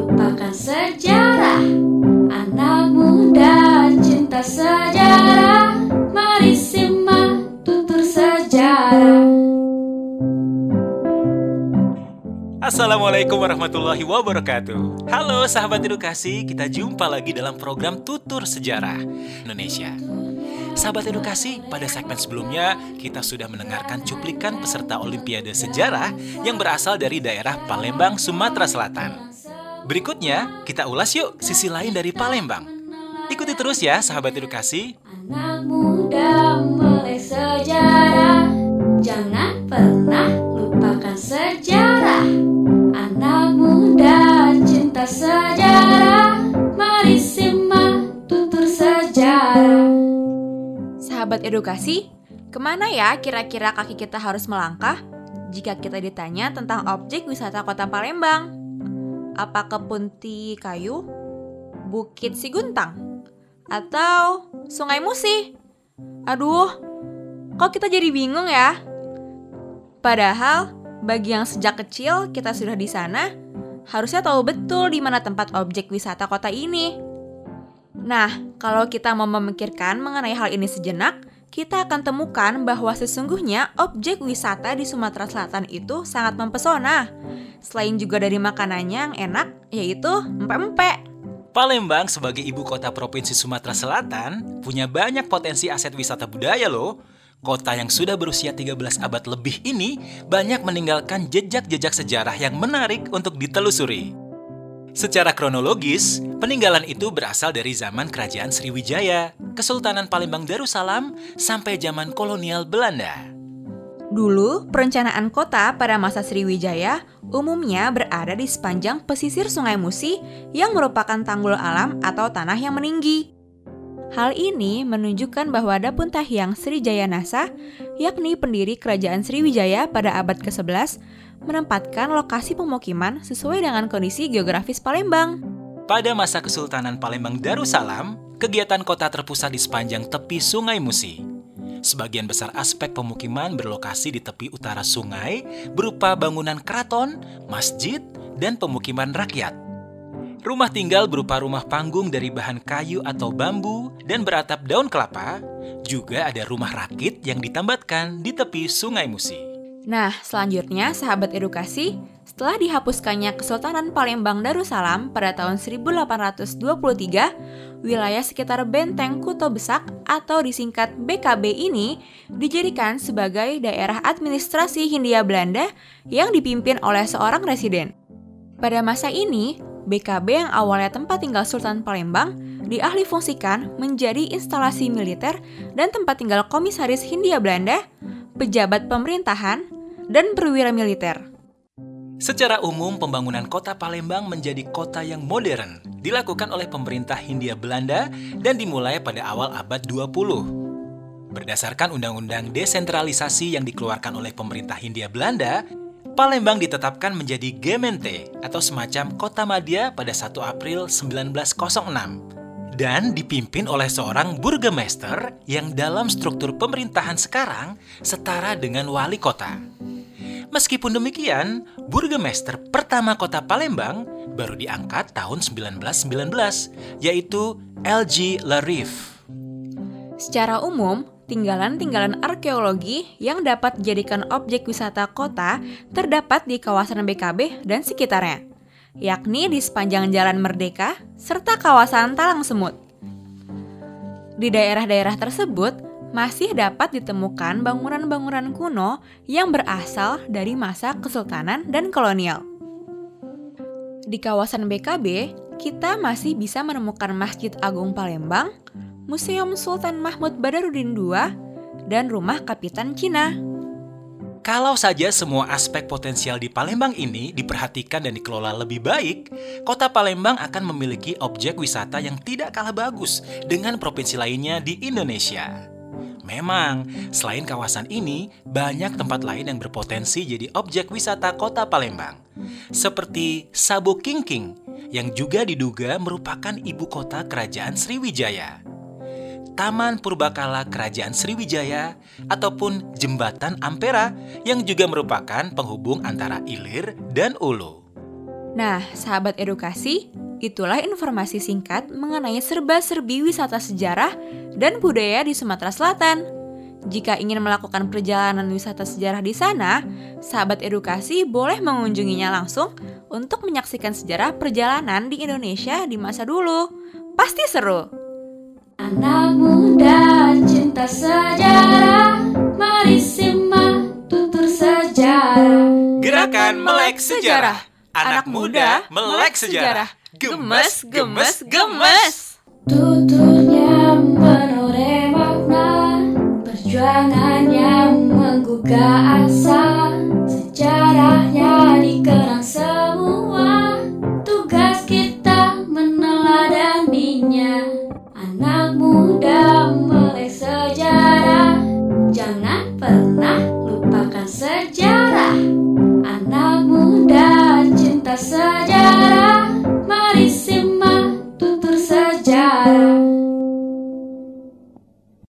lupakan sejarah Anak muda cinta sejarah. Mari simak tutur sejarah. Assalamualaikum warahmatullahi wabarakatuh. Halo sahabat edukasi, kita jumpa lagi dalam program Tutur Sejarah Indonesia. Sahabat edukasi, pada segmen sebelumnya kita sudah mendengarkan cuplikan peserta Olimpiade Sejarah yang berasal dari daerah Palembang, Sumatera Selatan. Berikutnya, kita ulas yuk sisi lain dari Palembang. Ikuti terus ya sahabat edukasi. Anak muda melek sejarah Jangan pernah lupakan sejarah Anak muda cinta sejarah Mari simak tutur sejarah Sahabat edukasi, ke mana ya kira-kira kaki kita harus melangkah jika kita ditanya tentang objek wisata kota Palembang? Apa kebun ti kayu? Bukit Siguntang? Atau Sungai Musi? Aduh, kok kita jadi bingung ya? Padahal, bagi yang sejak kecil kita sudah di sana, harusnya tahu betul di mana tempat objek wisata kota ini. Nah, kalau kita mau memikirkan mengenai hal ini sejenak, kita akan temukan bahwa sesungguhnya objek wisata di Sumatera Selatan itu sangat mempesona. Selain juga dari makanannya yang enak, yaitu empek-empek. Palembang sebagai ibu kota provinsi Sumatera Selatan punya banyak potensi aset wisata budaya loh. Kota yang sudah berusia 13 abad lebih ini banyak meninggalkan jejak-jejak sejarah yang menarik untuk ditelusuri. Secara kronologis, peninggalan itu berasal dari zaman Kerajaan Sriwijaya, Kesultanan Palembang Darussalam, sampai zaman kolonial Belanda. Dulu, perencanaan kota pada masa Sriwijaya umumnya berada di sepanjang pesisir Sungai Musi yang merupakan tanggul alam atau tanah yang meninggi. Hal ini menunjukkan bahwa Dapun Tahyang Srijaya Nasa, yakni pendiri kerajaan Sriwijaya pada abad ke-11, menempatkan lokasi pemukiman sesuai dengan kondisi geografis Palembang. Pada masa Kesultanan Palembang Darussalam, kegiatan kota terpusat di sepanjang tepi Sungai Musi. Sebagian besar aspek pemukiman berlokasi di tepi utara sungai berupa bangunan keraton, masjid, dan pemukiman rakyat. Rumah tinggal berupa rumah panggung dari bahan kayu atau bambu dan beratap daun kelapa. Juga ada rumah rakit yang ditambatkan di tepi Sungai Musi. Nah, selanjutnya sahabat edukasi, setelah dihapuskannya Kesultanan Palembang Darussalam pada tahun 1823, wilayah sekitar Benteng Kuto Besak atau disingkat BKB ini dijadikan sebagai daerah administrasi Hindia Belanda yang dipimpin oleh seorang residen. Pada masa ini, BKB yang awalnya tempat tinggal Sultan Palembang diahli fungsikan menjadi instalasi militer dan tempat tinggal komisaris Hindia Belanda, pejabat pemerintahan, dan perwira militer. Secara umum, pembangunan kota Palembang menjadi kota yang modern dilakukan oleh pemerintah Hindia Belanda dan dimulai pada awal abad 20. Berdasarkan undang-undang desentralisasi yang dikeluarkan oleh pemerintah Hindia Belanda, Palembang ditetapkan menjadi Gemeente atau semacam kota madya pada 1 April 1906 dan dipimpin oleh seorang burgemeester yang dalam struktur pemerintahan sekarang setara dengan wali kota. Meskipun demikian, burgemeester pertama kota Palembang baru diangkat tahun 1919, yaitu LG Larif. Secara umum, tinggalan-tinggalan arkeologi yang dapat dijadikan objek wisata kota terdapat di kawasan BKB dan sekitarnya, yakni di sepanjang Jalan Merdeka serta kawasan Talang Semut. Di daerah-daerah tersebut masih dapat ditemukan bangunan-bangunan kuno yang berasal dari masa kesultanan dan kolonial. Di kawasan BKB, kita masih bisa menemukan Masjid Agung Palembang, Museum Sultan Mahmud Badarudin II, dan Rumah Kapitan Cina. Kalau saja semua aspek potensial di Palembang ini diperhatikan dan dikelola lebih baik, kota Palembang akan memiliki objek wisata yang tidak kalah bagus dengan provinsi lainnya di Indonesia. Memang, selain kawasan ini, banyak tempat lain yang berpotensi jadi objek wisata kota Palembang. Seperti Sabo Kingking, yang juga diduga merupakan ibu kota kerajaan Sriwijaya. Taman Purbakala Kerajaan Sriwijaya, ataupun Jembatan Ampera yang juga merupakan penghubung antara Ilir dan Ulu. Nah, sahabat edukasi, itulah informasi singkat mengenai serba-serbi wisata sejarah dan budaya di Sumatera Selatan. Jika ingin melakukan perjalanan wisata sejarah di sana, sahabat edukasi boleh mengunjunginya langsung untuk menyaksikan sejarah perjalanan di Indonesia di masa dulu. Pasti seru! Anak muda cinta sejarah, mari simak tutur sejarah. Gerakan Melek Sejarah. Anak muda melek sejarah. Gemes, gemes, gemes. Tuturnya menoreh makna, perjuangannya menggugah asa, sejarah, jangan pernah lupakan sejarah.